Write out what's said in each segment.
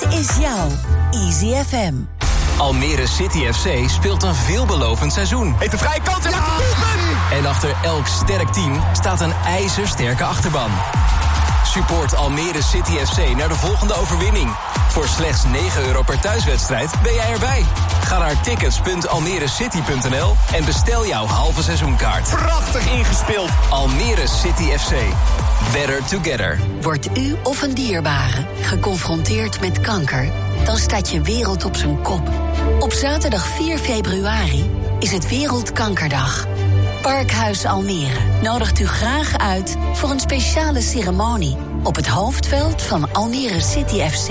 Dit is jouw Easy FM. Almere City FC speelt een veelbelovend seizoen. Heeft een vrije kant en ja, En achter elk sterk team staat een ijzersterke achterban. Support Almere City FC naar de volgende overwinning. Voor slechts 9 euro per thuiswedstrijd ben jij erbij. Ga naar tickets.almerecity.nl en bestel jouw halve seizoenkaart. Prachtig ingespeeld. Almere City FC. Better together. Wordt u of een dierbare geconfronteerd met kanker? Dan staat je wereld op zijn kop. Op zaterdag 4 februari is het Wereldkankerdag. Parkhuis Almere nodigt u graag uit voor een speciale ceremonie op het hoofdveld van Almere City FC.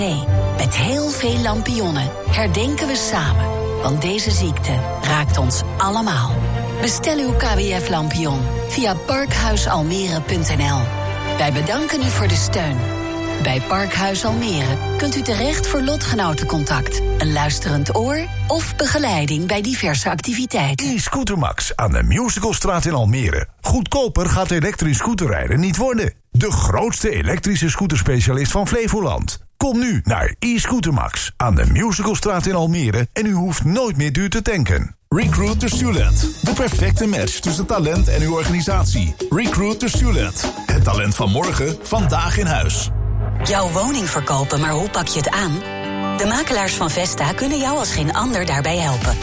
Met heel veel lampionnen herdenken we samen, want deze ziekte raakt ons allemaal. Bestel uw KWF-lampion via parkhuisalmere.nl. Wij bedanken u voor de steun. Bij Parkhuis Almere kunt u terecht voor lotgenotencontact, een luisterend oor of begeleiding bij diverse activiteiten. E-Scootermax aan de Musicalstraat in Almere. Goedkoper gaat elektrisch scooterrijden niet worden. De grootste elektrische scooterspecialist van Flevoland. Kom nu naar e-Scootermax aan de Musicalstraat in Almere en u hoeft nooit meer duur te tanken. Recruit the Student. De perfecte match tussen talent en uw organisatie. Recruit the Student. Het talent van morgen, vandaag in huis. Jouw woning verkopen, maar hoe pak je het aan? De makelaars van Vesta kunnen jou als geen ander daarbij helpen.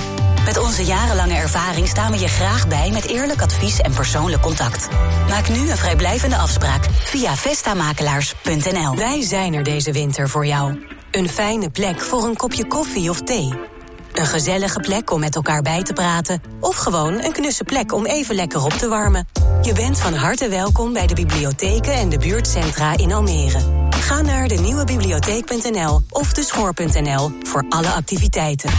Met onze jarenlange ervaring staan we je graag bij met eerlijk advies en persoonlijk contact. Maak nu een vrijblijvende afspraak via vestamakelaars.nl. Wij zijn er deze winter voor jou. Een fijne plek voor een kopje koffie of thee. Een gezellige plek om met elkaar bij te praten. Of gewoon een knusse plek om even lekker op te warmen. Je bent van harte welkom bij de bibliotheken en de buurtcentra in Almere. Ga naar de nieuwebibliotheek.nl of de schoor.nl voor alle activiteiten.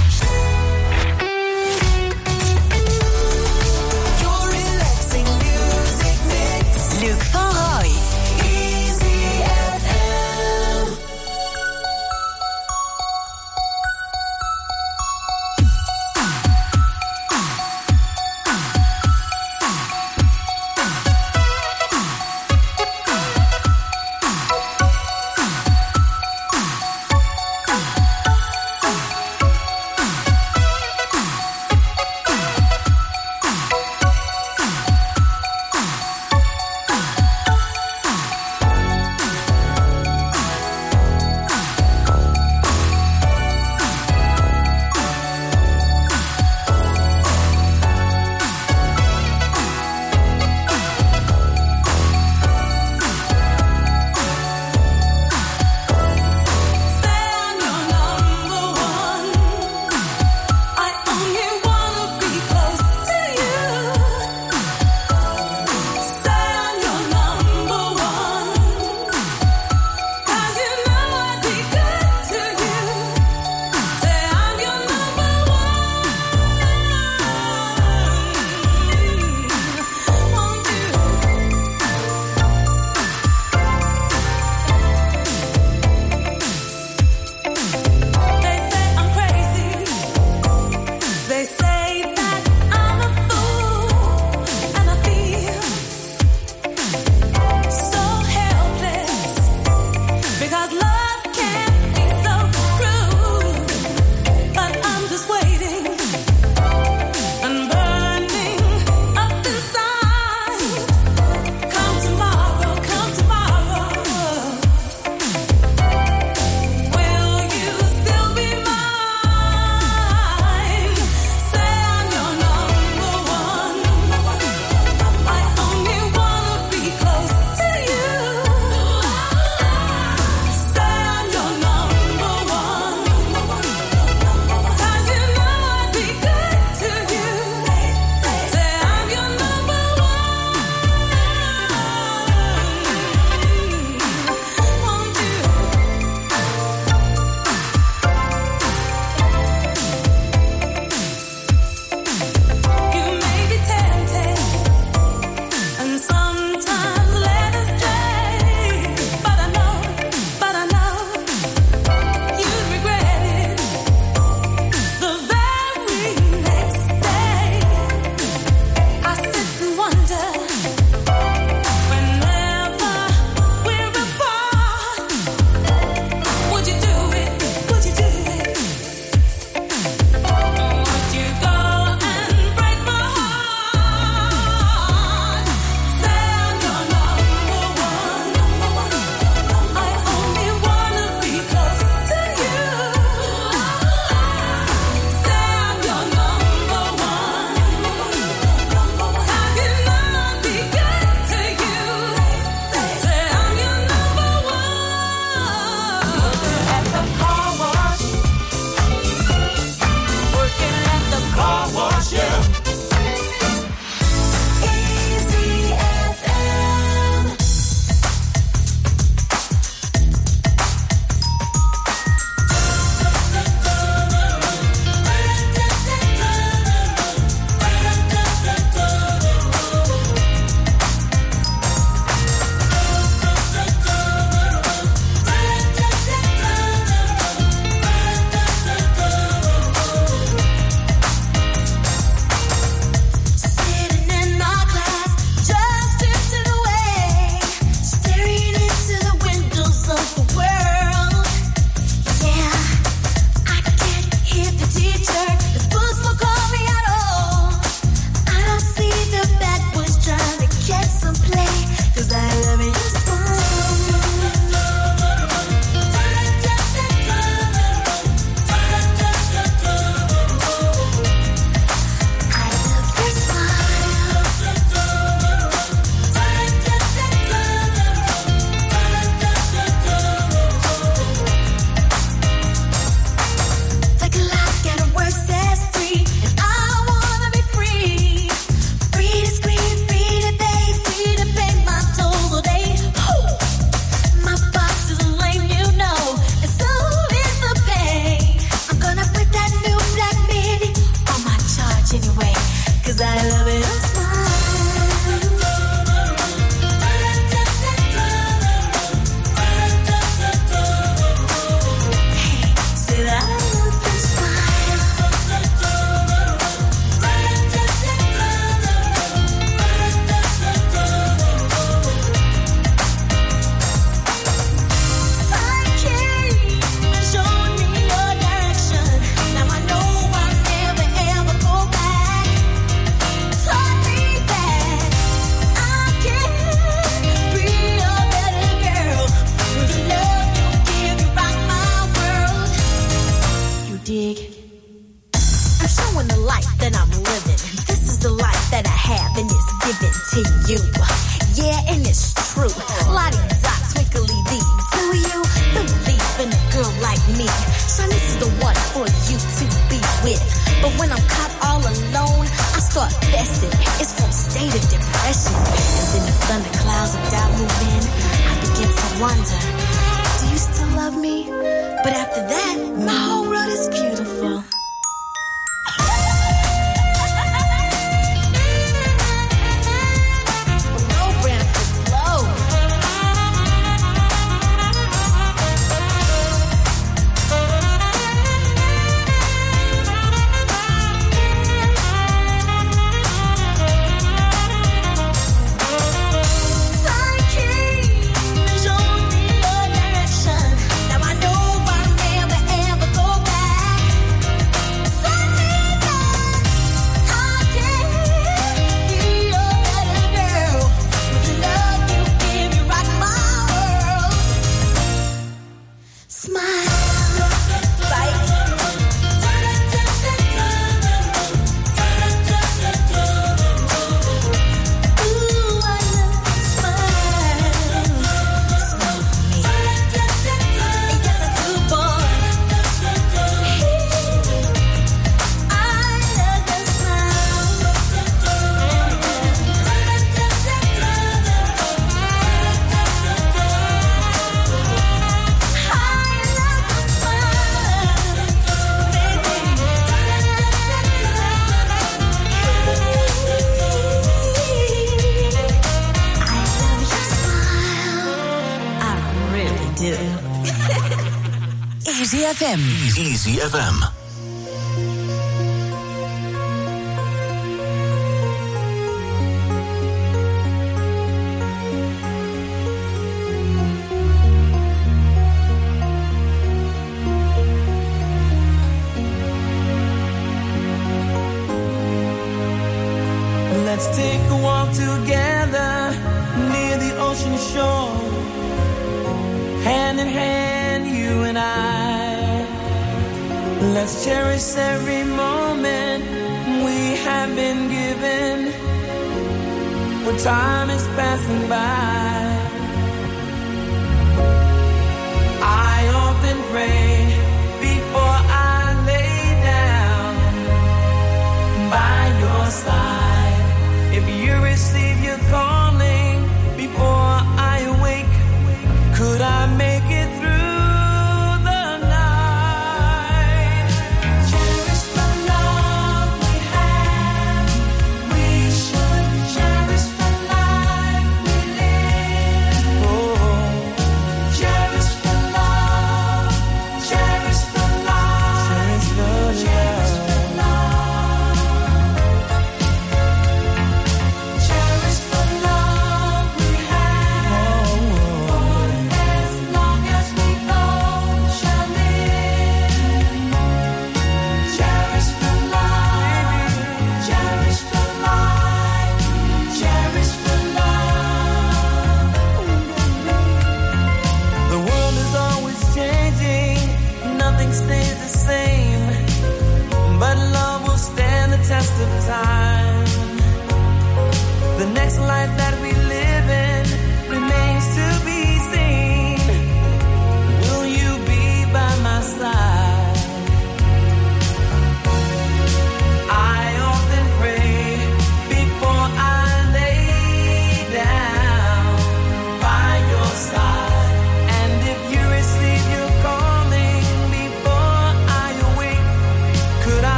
Easy FM. Easy FM.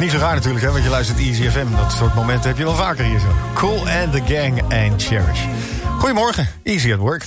niet zo raar natuurlijk, hè, want je luistert Easy FM. Dat soort momenten heb je wel vaker hier zo. Cool and the Gang and Cherish. Goedemorgen, Easy at Work.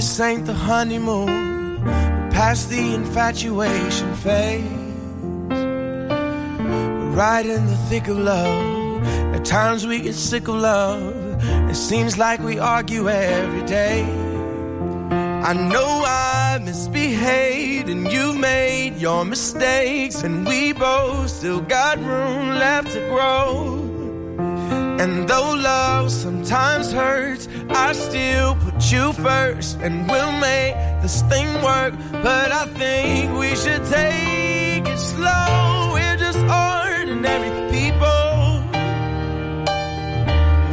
This ain't the honeymoon. Past the infatuation phase. Right in the thick of love. At times we get sick of love. It seems like we argue every day. I know I misbehaved and you've made your mistakes, and we both still got room left to grow. And though love sometimes hurts, I still you first, and we'll make this thing work. But I think we should take it slow. We're just ordinary people.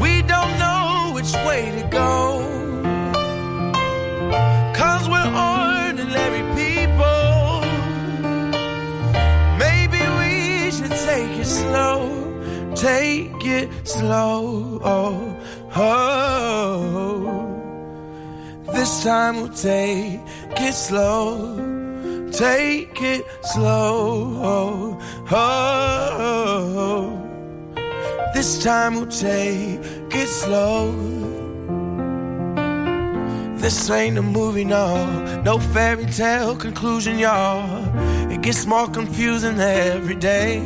We don't know which way to go. Cause we're ordinary people. Maybe we should take it slow. Take it slow. Oh, oh. This time we'll take it slow. Take it slow. Oh, oh. This time we'll take it slow. This ain't a movie, no, no fairy tale conclusion, y'all. It gets more confusing every day.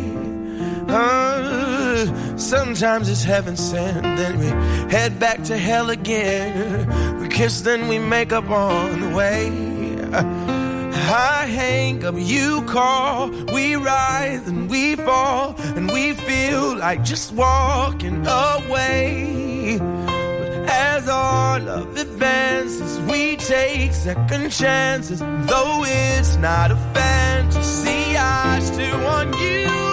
Uh, sometimes it's heaven sent, then we head back to hell again. We kiss, then we make up on the way. I hang up, you call, we rise and we fall, and we feel like just walking away. As our love advances, we take second chances. Though it's not a fantasy, I still want you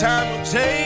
time we'll take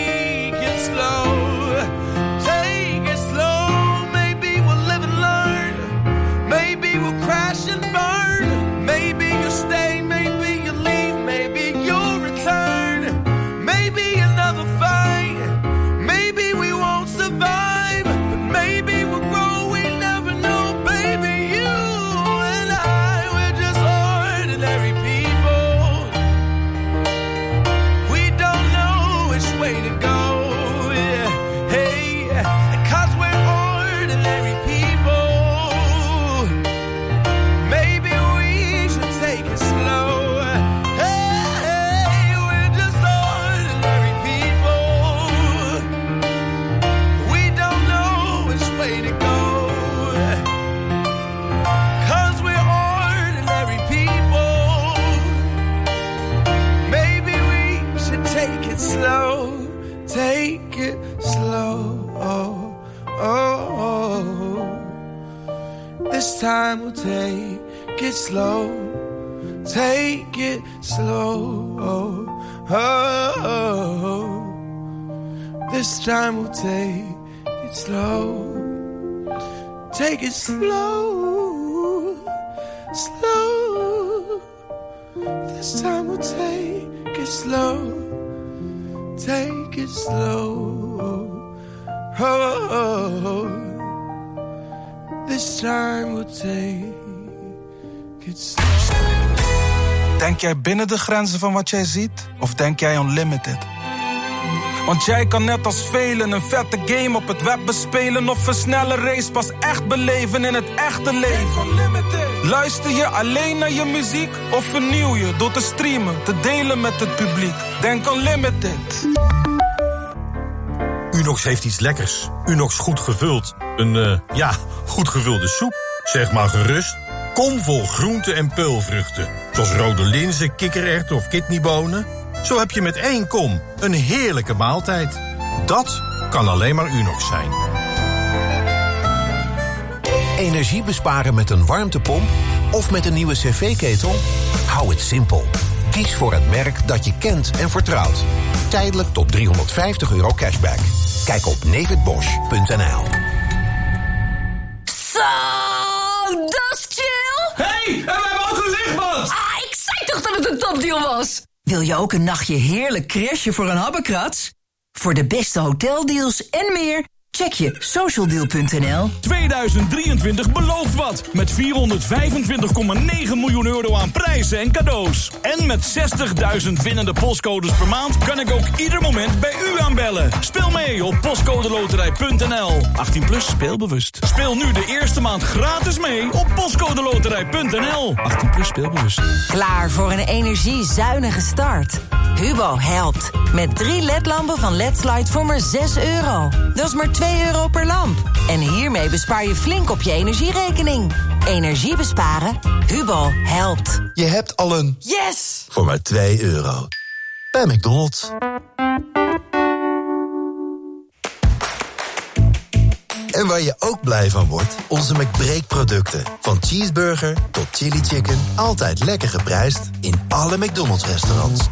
jij binnen de grenzen van wat jij ziet? Of denk jij unlimited? Want jij kan net als velen een vette game op het web bespelen of een snelle race pas echt beleven in het echte leven. Luister je alleen naar je muziek of vernieuw je door te streamen, te delen met het publiek? Denk unlimited. Unox heeft iets lekkers. Unox goed gevuld. Een, eh, ja, goed gevulde soep. Zeg maar gerust. Kom vol groenten en peulvruchten. Zoals rode linzen, kikkererwten of kidneybonen. Zo heb je met één kom een heerlijke maaltijd. Dat kan alleen maar Unox zijn. Energie besparen met een warmtepomp of met een nieuwe cv-ketel? Hou het simpel. Kies voor het merk dat je kent en vertrouwt. Tijdelijk tot 350 euro cashback. Kijk op nevidbosch.nl. Zo, dat is chill! hey, en we hebben ook een Ah, ik zei toch dat het een topdeal was? Wil je ook een nachtje heerlijk crashen voor een habbekrats? Voor de beste hoteldeals en meer, check je socialdeal.nl. 2023 belooft wat. Met 425,9 miljoen euro aan prijzen en cadeaus. En met 60.000 winnende postcodes per maand kan ik ook ieder moment bij u aanbellen. Speel mee op postcodeloterij.nl. 18 plus speelbewust. Speel nu de eerste maand gratis mee op postcodeloterij.nl. 18 plus speelbewust. Klaar voor een energiezuinige start? Hubo helpt. Met drie ledlampen van LED-Slide voor maar 6 euro. Dat is maar 2 euro per lamp. En hiermee bespaar je flink op je energierekening. Energie besparen? Hubo helpt. Je hebt al een Yes! voor maar 2 euro. Bij McDonald's. En waar je ook blij van wordt, onze McBreak-producten. Van cheeseburger tot chili chicken. Altijd lekker geprijsd in alle McDonald's restaurants.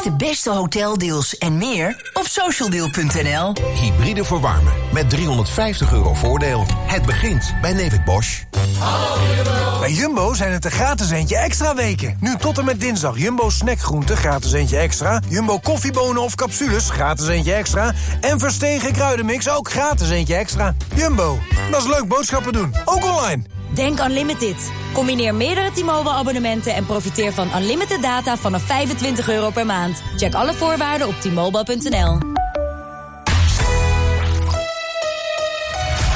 Ontdek de beste hoteldeals en meer op socialdeal.nl. Hybride verwarmen met 350 euro voordeel. Het begint bij David Bosch. Bij Jumbo zijn het de gratis eentje extra weken. Nu tot en met dinsdag Jumbo snackgroenten gratis eentje extra. Jumbo koffiebonen of capsules gratis eentje extra. En verstegen kruidenmix ook gratis eentje extra. Jumbo, dat is leuk boodschappen doen. Ook online. Denk Unlimited. Combineer meerdere T-Mobile abonnementen en profiteer van unlimited data vanaf 25 euro per maand. Check alle voorwaarden op t-mobile.nl.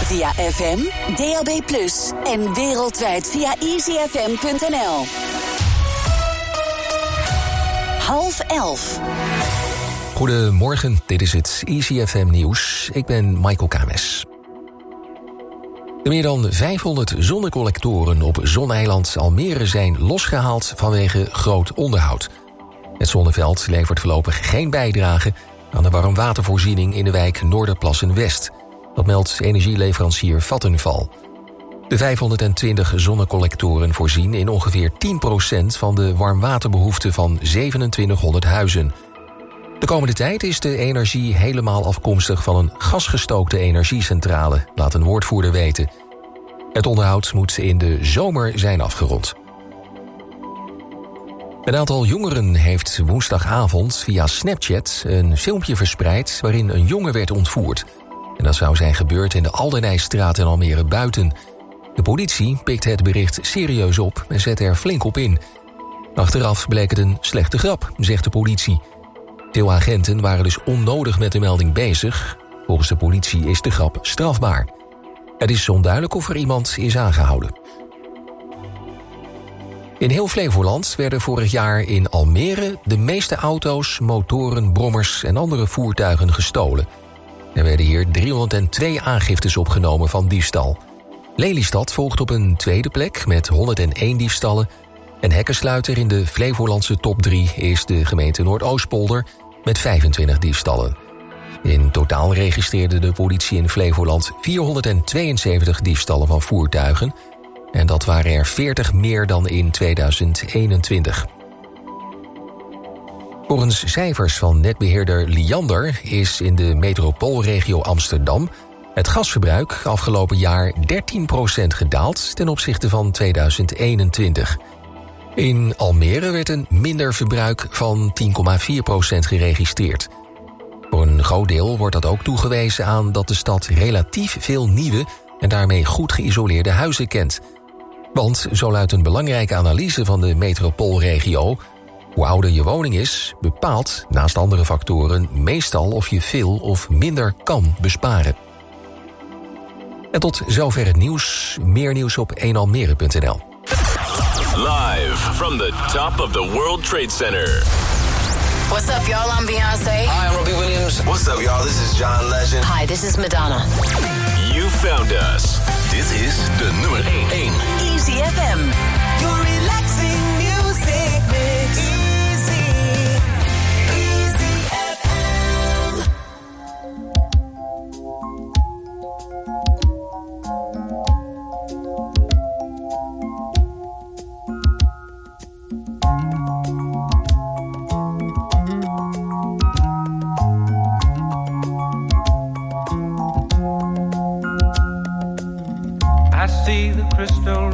Via FM, DAB+, en wereldwijd via easyfm.nl. Half elf. Goedemorgen, dit is het EasyFM Nieuws. Ik ben Michael Kames. De meer dan 500 zonnecollectoren op zoneiland Almere zijn losgehaald vanwege groot onderhoud. Het zonneveld levert voorlopig geen bijdrage aan de warmwatervoorziening in de wijk Noorderplassen-West. Dat meldt energieleverancier Vattenval. De 520 zonnecollectoren voorzien in ongeveer 10% van de warmwaterbehoefte van 2700 huizen. De komende tijd is de energie helemaal afkomstig van een gasgestookte energiecentrale, laat een woordvoerder weten. Het onderhoud moet in de zomer zijn afgerond. Een aantal jongeren heeft woensdagavond via Snapchat een filmpje verspreid waarin een jongen werd ontvoerd. En dat zou zijn gebeurd in de Aldernijstraat in Almere buiten. De politie pikte het bericht serieus op en zette er flink op in. Achteraf bleek het een slechte grap, zegt de politie. Veel agenten waren dus onnodig met de melding bezig. Volgens de politie is de grap strafbaar. Het is onduidelijk of er iemand is aangehouden. In heel Flevoland werden vorig jaar in Almere de meeste auto's, motoren, brommers en andere voertuigen gestolen. Er werden hier 302 aangiftes opgenomen van diefstal. Lelystad volgt op een tweede plek met 101 diefstallen. En hekkensluiter in de Flevolandse top 3 is de gemeente Noordoostpolder met 25 diefstallen. In totaal registreerde de politie in Flevoland 472 diefstallen van voertuigen. En dat waren er 40 meer dan in 2021. Volgens cijfers van netbeheerder Liander is in de metropoolregio Amsterdam het gasverbruik afgelopen jaar 13% gedaald ten opzichte van 2021. In Almere werd een minder verbruik van 10,4% geregistreerd. Voor een groot deel wordt dat ook toegewezen aan dat de stad relatief veel nieuwe en daarmee goed geïsoleerde huizen kent. Want, zo luidt een belangrijke analyse van de metropoolregio, hoe ouder je woning is, bepaalt, naast andere factoren, meestal of je veel of minder kan besparen. En tot zover het nieuws. Meer nieuws op 1almere.nl. Live from the top of the World Trade Center. What's up, y'all? I'm Beyonce. Hi, I'm Robbie Williams. What's up, y'all? This is John Legend. Hi, this is Madonna. You found us. Dit is de nummer 1. Easy FM.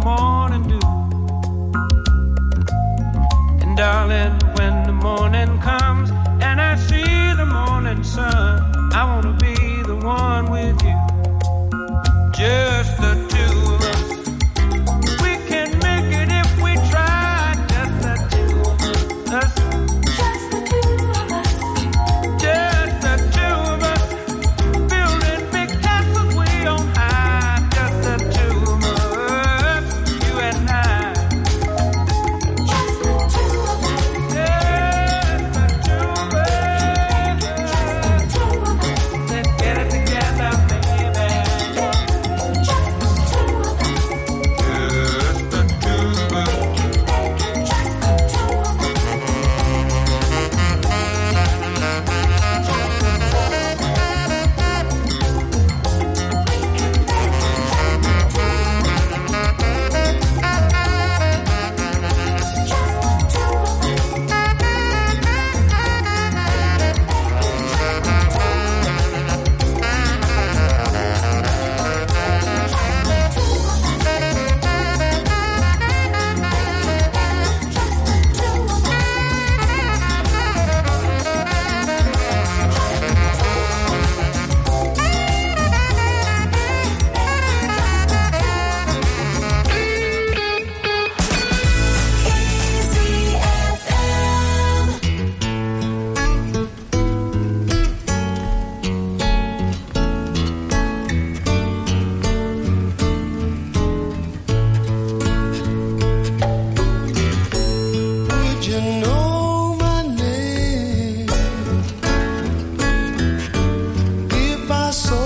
tomorrow. soul.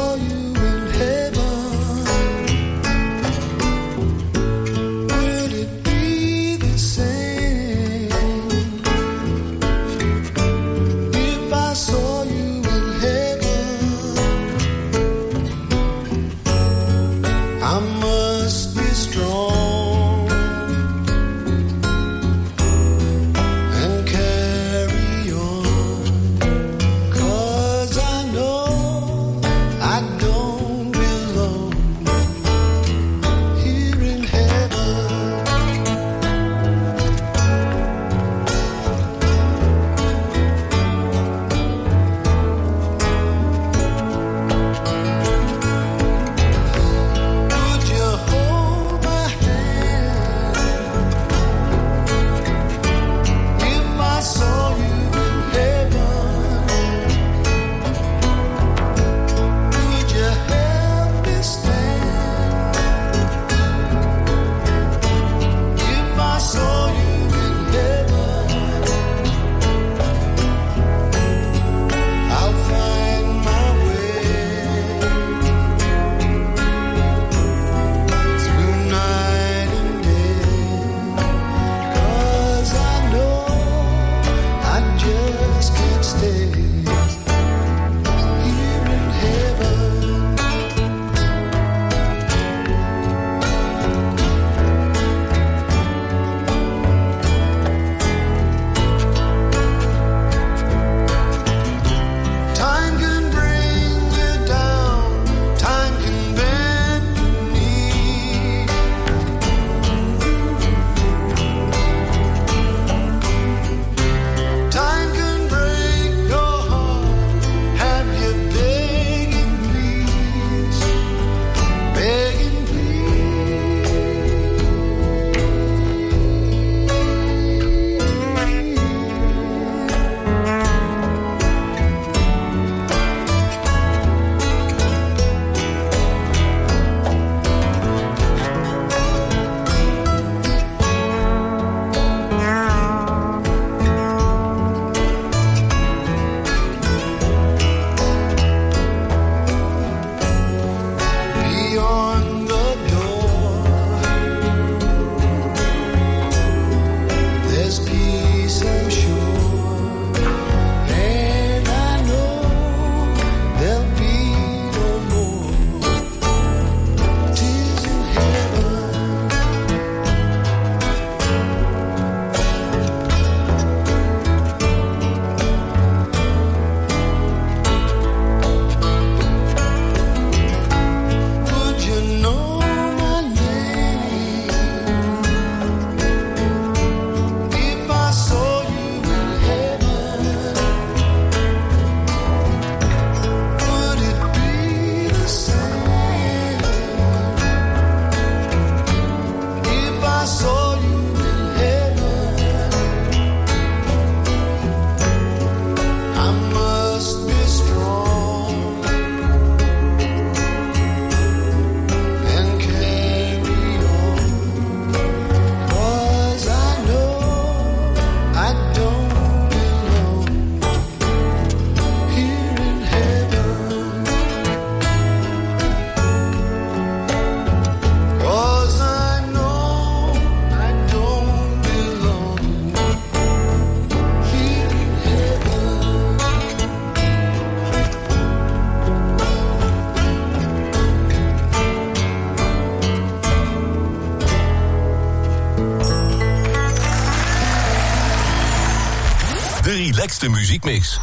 Relaxte muziekmix.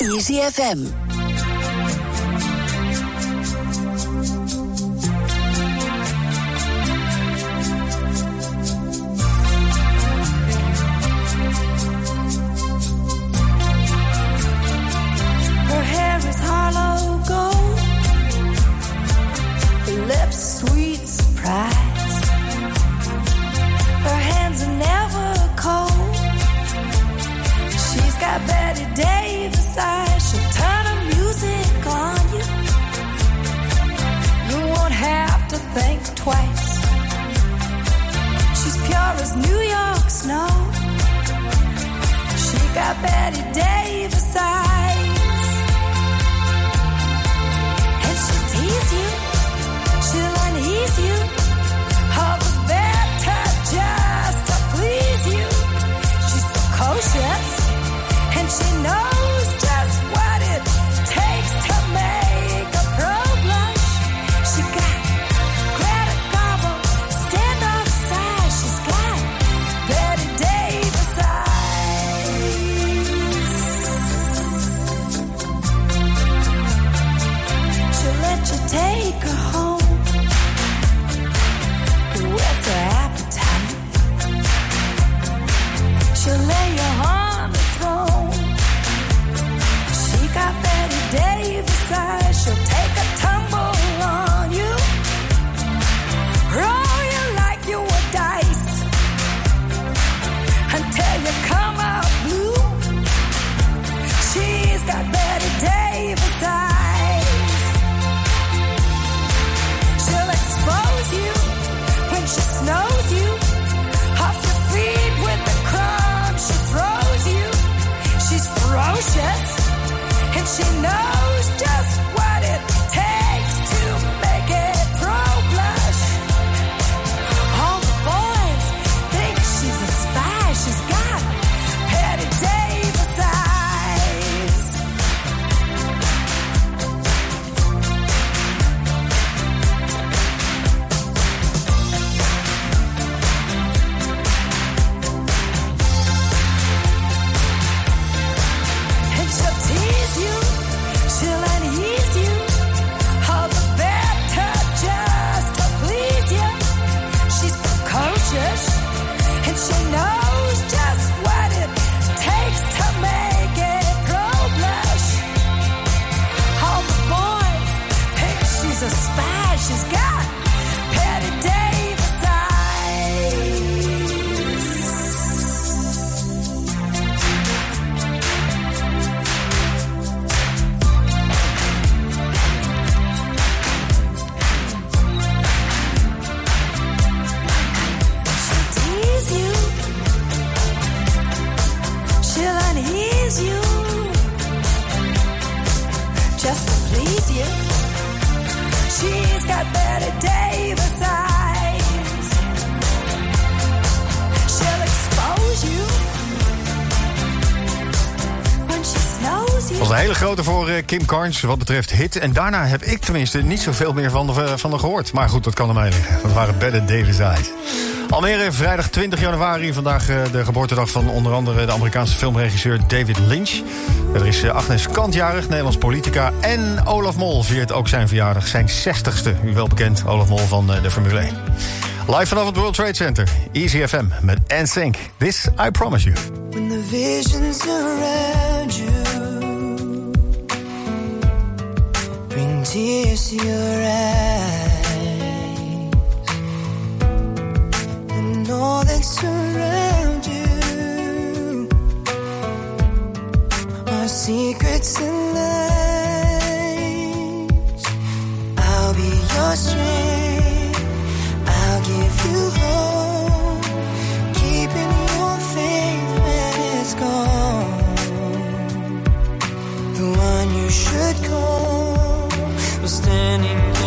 Easy FM. Just to please you. She's got Betty Davis eyes. She'll expose you. When she snows you. was een hele grote voor eh, Kim Carnes wat betreft hit. En daarna heb ik tenminste niet zoveel meer van de, van de gehoord. Maar goed, dat kan aan mij liggen. Dat waren Bed Davis Eyes. Almere, vrijdag 20 januari. Vandaag eh, de geboortedag van onder andere de Amerikaanse filmregisseur David Lynch. Er is eh, Agnes Kant jarig, Nederlands politica. En Olaf Mol viert ook zijn verjaardag, zijn 60ste. U wel bekend, Olaf Mol van eh, de Formule 1. Live vanaf het World Trade Center, Easy FM met NSYNC. This I Promise You. When the visions around you bring tears to your eyes, all that surround you are secrets and lies. I'll be your strength. I'll give you hope, keeping your faith when it's gone. The one you should call was standing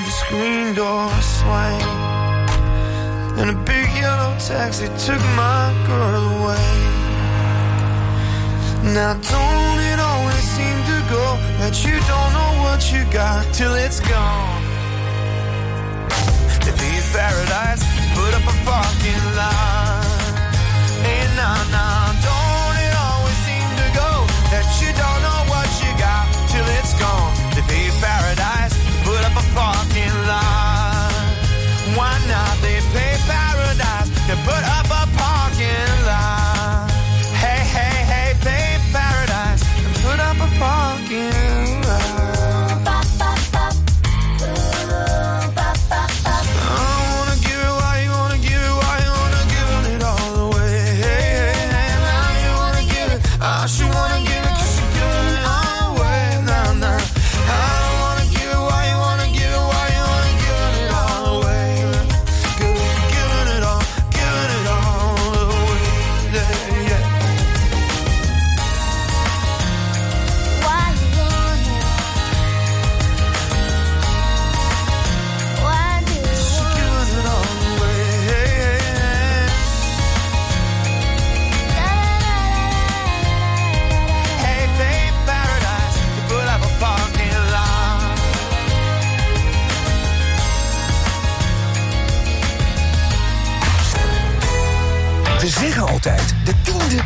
screen door swing. And a big yellow taxi took my girl away. Now don't it always seem to go that you don't know what you got till it's gone. To be paradise, put up a parking lot. Hey, nah, nah,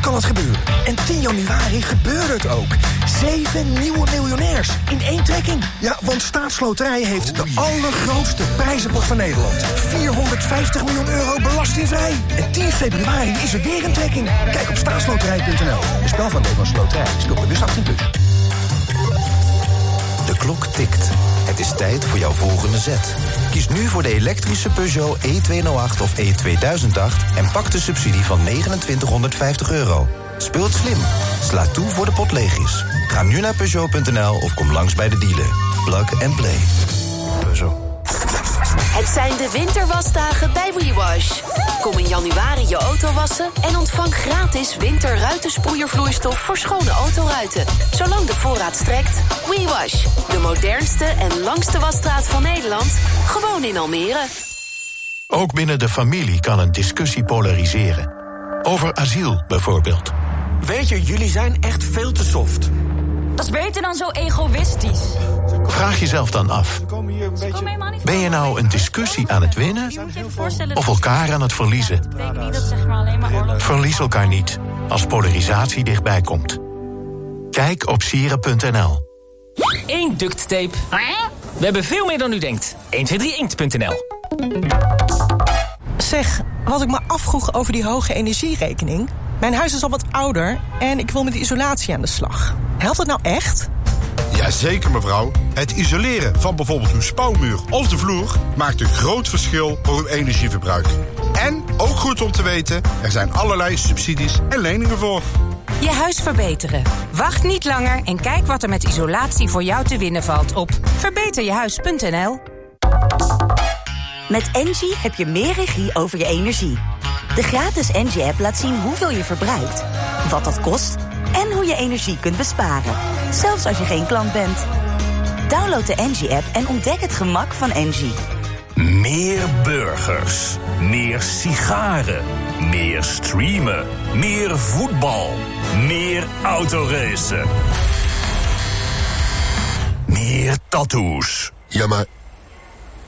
kan het gebeuren. En 10 januari gebeurde het ook. Zeven nieuwe miljonairs in één trekking. Ja, want Staatsloterij heeft de allergrootste prijzenpot van Nederland. 450 miljoen euro belastingvrij. En 10 februari is er weer een trekking. Kijk op staatsloterij.nl. Een spel van Nederlandse Loterij. Speel bewust 18+. Plus. De klok tikt. Het is tijd voor jouw volgende zet. Kies nu voor de elektrische Peugeot E208 of E2008 en pak de subsidie van 2950 euro. Speelt slim. Sla toe voor de pot leeg is. Ga nu naar Peugeot.nl of kom langs bij de dealer. Plug and play. Peugeot. Het zijn de winterwasdagen bij WeWash. Kom in januari je auto wassen en ontvang gratis winterruitensproeiervloeistof voor schone autoruiten. Zolang de voorraad strekt. WeWash, de modernste en langste wasstraat van Nederland. Gewoon in Almere. Ook binnen de familie kan een discussie polariseren. Over asiel bijvoorbeeld. Weet je, jullie zijn echt veel te soft. Dat is beter dan zo egoïstisch. Vraag jezelf dan af: ben je nou een discussie aan het winnen of elkaar aan het verliezen? betekent niet dat zeg maar alleen maar oorlog. Verlies elkaar niet als polarisatie dichtbij komt. Kijk op sieren.nl. Eén duct tape. We hebben veel meer dan u denkt. 123inkt.nl Zeg, wat ik me afvroeg over die hoge energierekening. Mijn huis is al wat ouder en ik wil met de isolatie aan de slag. Helpt dat nou echt? Jazeker mevrouw. Het isoleren van bijvoorbeeld uw spouwmuur of de vloer... maakt een groot verschil voor uw energieverbruik. En, ook goed om te weten, er zijn allerlei subsidies en leningen voor. Je huis verbeteren. Wacht niet langer en kijk wat er met isolatie voor jou te winnen valt op verbeterjehuis.nl. Met Engie heb je meer regie over je energie. De gratis Engie-app laat zien hoeveel je verbruikt, wat dat kost en hoe je energie kunt besparen. Zelfs als je geen klant bent. Download de Engie-app en ontdek het gemak van Engie. Meer burgers, meer sigaren, meer streamen, meer voetbal, meer autoracen. Meer tattoos. Ja, maar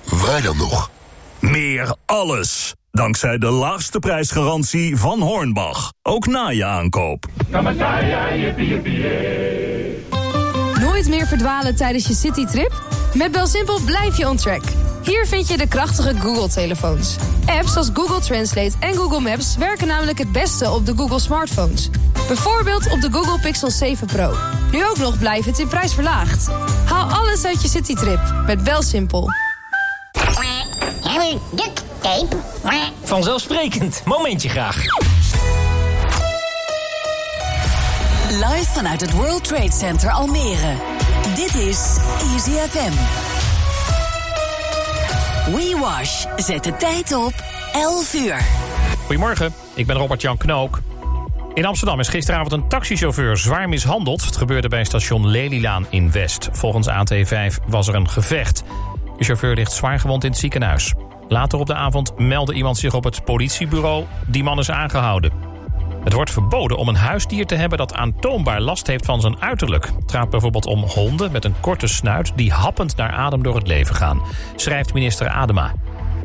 waar dan nog? Meer alles. Dankzij de laagste prijsgarantie van Hornbach. Ook na je aankoop. Nooit meer verdwalen tijdens je citytrip? Met BelSimpel blijf je on track. Hier vind je de krachtige Google-telefoons. Apps als Google Translate en Google Maps werken namelijk het beste op de Google smartphones. Bijvoorbeeld op de Google Pixel 7 Pro. Nu ook nog blijvend in prijs verlaagd. Haal alles uit je citytrip met BelSimpel. Vanzelfsprekend. Momentje graag. Live vanuit het World Trade Center Almere. Dit is Easy FM. We Wash zet de tijd op 11 uur. Goedemorgen, ik ben Robert-Jan Knook. In Amsterdam is gisteravond een taxichauffeur zwaar mishandeld. Het gebeurde bij station Lelylaan in West. Volgens AT5 was er een gevecht. De chauffeur ligt zwaar gewond in het ziekenhuis. Later op de avond meldde iemand zich op het politiebureau. Die man is aangehouden. Het wordt verboden om een huisdier te hebben dat aantoonbaar last heeft van zijn uiterlijk. Het gaat bijvoorbeeld om honden met een korte snuit die happend naar adem door het leven gaan, schrijft minister Adema.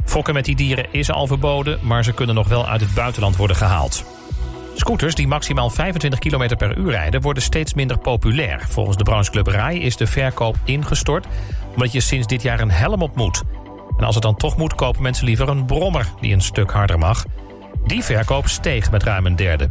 Fokken met die dieren is al verboden, maar ze kunnen nog wel uit het buitenland worden gehaald. Scooters die maximaal 25 km per uur rijden worden steeds minder populair. Volgens de brancheclub RAI is de verkoop ingestort omdat je sinds dit jaar een helm op moet. En als het dan toch moet, kopen mensen liever een brommer die een stuk harder mag. Die verkoop steeg met ruim een derde.